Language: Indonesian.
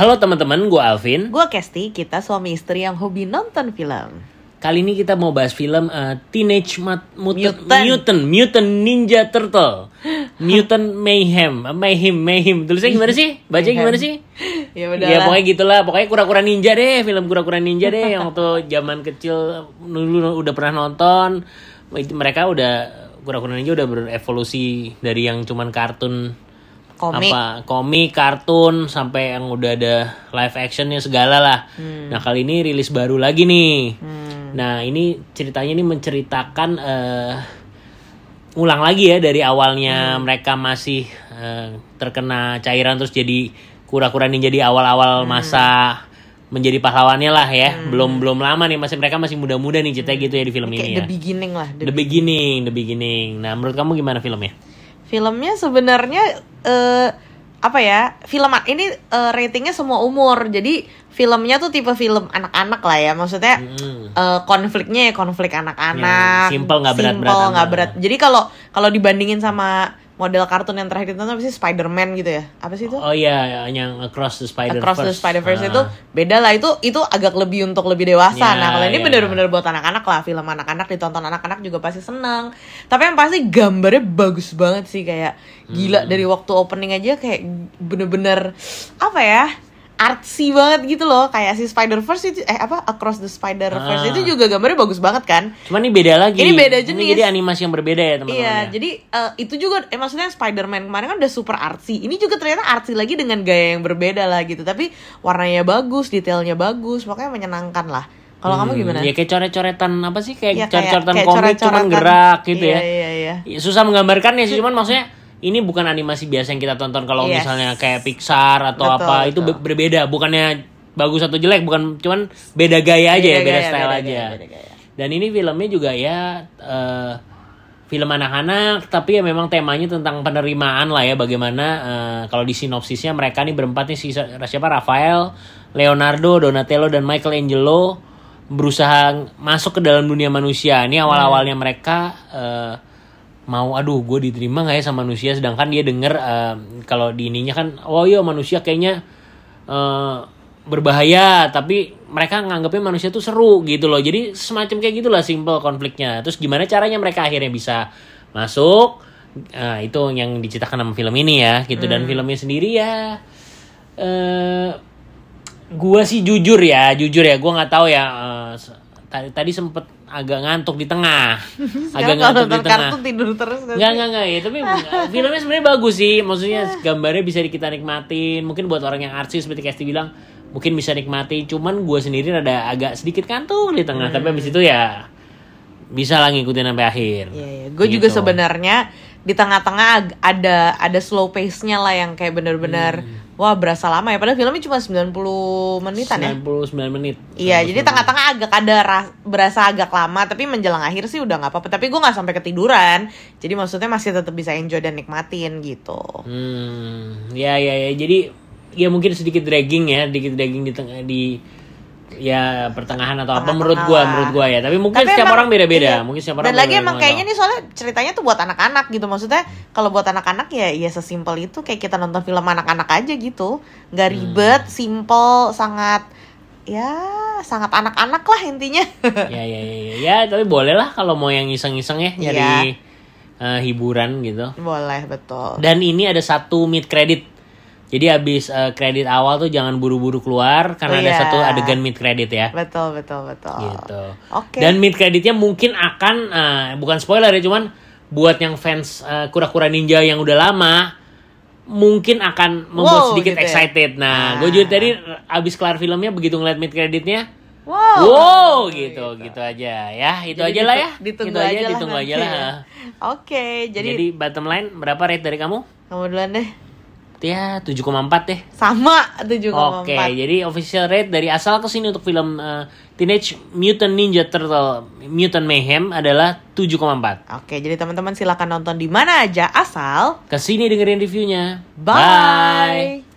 Halo teman-teman, gue Alvin. Gue Kesti, kita suami istri yang hobi nonton film. Kali ini kita mau bahas film uh, Teenage Mut Mutant, Mutant. Mutant Mutant Ninja Turtle. Mutant Mayhem, Mayhem, Mayhem. Tulisnya gimana sih? Baca gimana sih? Ya udah Ya pokoknya gitulah, pokoknya kura-kura ninja deh, film kura-kura ninja deh yang waktu zaman kecil dulu udah pernah nonton. Mereka udah kura-kura ninja udah berevolusi dari yang cuman kartun komik. apa komik, kartun sampai yang udah ada live actionnya segala lah. Hmm. Nah kali ini rilis baru lagi nih. Nah ini ceritanya ini menceritakan eh, ulang lagi ya dari awalnya Hmm. mereka masih eh, terkena cairan terus jadi kura-kura ninja di awal-awal Hmm. masa menjadi pahlawannya lah ya. Belum belum lama nih masih mereka masih muda-muda nih ceritanya gitu ya di film Kayak ini the ya. beginning lah. the The beginning, the beginning. Nah menurut kamu gimana filmnya? Filmnya sebenarnya eh apa ya? Film ini eh, ratingnya semua umur. Jadi filmnya tuh tipe film anak-anak lah ya. Maksudnya Hmm. eh, konfliknya ya konflik anak-anak. Yang simple, nggak berat-berat berat. Jadi kalau kalau dibandingin sama model kartun yang terakhir itu apa sih Spider-Man gitu ya? Apa sih itu? Oh iya, yang Across the Spider Across the Spider-Verse itu beda lah itu itu agak lebih untuk lebih dewasa. Ya, nah, kalau ini ya. bener-bener buat anak-anak lah, film anak-anak ditonton anak-anak juga pasti seneng. Tapi yang pasti gambarnya bagus banget sih kayak Hmm. gila dari waktu opening aja kayak bener-bener apa ya? Artsy banget gitu loh kayak si Spider-Verse itu eh apa Across the Spider-Verse Ah. itu juga gambarnya bagus banget kan Cuman ini beda lagi. Ini beda jenis. jadi animasi yang berbeda ya teman-teman. Iya, ya. jadi eh, itu juga eh, maksudnya Spider-Man kemarin kan udah super artsy. Ini juga ternyata artsy lagi dengan gaya yang berbeda lah gitu. Tapi warnanya bagus, detailnya bagus, pokoknya menyenangkan lah. Kalau kamu gimana? Ya kayak coret-coretan apa sih kayak Iya, kayak- coret-coretan komik coret-coretan. cuman gerak gitu Iya, ya. Iya, iya. Ya, Susah menggambarkan ya sih cuman maksudnya ini bukan animasi biasa yang kita tonton kalau Yes. misalnya kayak Pixar atau Betul, apa itu betul. be- berbeda bukannya bagus atau jelek bukan cuman beda gaya aja ya Beda beda gaya, style beda aja gaya, beda gaya. dan ini filmnya juga ya eh, film anak-anak tapi ya memang temanya tentang penerimaan lah ya bagaimana eh, kalau di sinopsisnya mereka nih berempat nih si siapa Rafael Leonardo Donatello dan Michelangelo berusaha masuk ke dalam dunia manusia ini awal-awalnya mereka eh, mau aduh gue diterima nggak ya sama manusia? Sedangkan dia denger eh, kalau di ininya kan oh iya manusia kayaknya eh, berbahaya tapi mereka nganggapnya manusia tuh seru gitu loh. Jadi semacam kayak gitulah simple konfliknya. Terus gimana caranya mereka akhirnya bisa masuk? Nah, itu yang diceritakan sama film ini ya gitu. Dan filmnya sendiri ya eh gua sih jujur ya jujur ya gua nggak tahu ya s- tadi tadi sempet agak ngantuk di tengah agak ngantuk di tengah kartun tidur terus kan? Enggak, enggak, enggak ya. Tapi filmnya sebenarnya bagus sih. Maksudnya gambarnya bisa kita nikmatin. Mungkin buat orang yang artsy seperti Kesti bilang, mungkin bisa nikmatin. Cuman gue sendiri ada agak sedikit kantuk di tengah. Tapi habis itu ya bisa lah ngikutin sampai akhir. Iya, iya. Gue juga Gitu. sebenarnya di tengah-tengah ada ada slow pace-nya lah yang kayak bener-bener Hmm. Wah berasa lama ya. Padahal filmnya cuma 90 menitan ya. 99 menit. Iya, 99 jadi tengah-tengah agak ada ras- berasa agak lama, tapi menjelang akhir sih udah nggak apa-apa. Tapi gue nggak sampai ketiduran, jadi maksudnya masih tetap bisa enjoy dan nikmatin gitu. Hmm, ya ya ya. Jadi ya mungkin sedikit dragging ya, sedikit dragging di tengah di ya pertengahan atau apa menurut gua, menurut gua ya. Tapi mungkin Tapi setiap emang- orang beda-beda. iya. Mungkin setiap orang Dan lagi emang kayaknya nih soalnya ceritanya tuh buat anak-anak gitu. Maksudnya kalau buat anak-anak ya ya sesimpel itu kayak kita nonton film anak-anak aja gitu. Nggak Hmm. ribet, simple, sangat ya sangat anak-anak lah intinya. ya ya ya ya, ya tapi boleh lah kalau mau yang iseng-iseng ya nyari Iya. eh, hiburan gitu Boleh betul. dan ini ada satu mid credit jadi habis eh, kredit awal tuh jangan buru-buru keluar karena ada Iya. satu adegan mid credit ya Betul betul betul. gitu Oke. dan mid creditnya mungkin akan eh, bukan spoiler ya cuman buat yang fans eh, kura-kura ninja yang udah lama mungkin akan membuat Wow, sedikit gitu ya. excited nah gue Ah. juga tadi abis kelar filmnya begitu ngeliat mid creditnya Wow. Wow, gitu, gitu, aja ya, itu Jadi aja lah ya, ditu- Ditunggu Itu aja, lah ditunggu aja lah. ya. Oke, jadi, Jadi, bottom line berapa rate dari kamu? kamu duluan deh. Ya 7,4 deh. Sama 7,4. Oke, jadi official rate dari asal ke sini untuk film eh, Teenage Mutant Ninja Turtle Mutant Mayhem adalah 7,4. Oke, jadi teman-teman silakan nonton di mana aja asal Ke sini dengerin reviewnya. bye.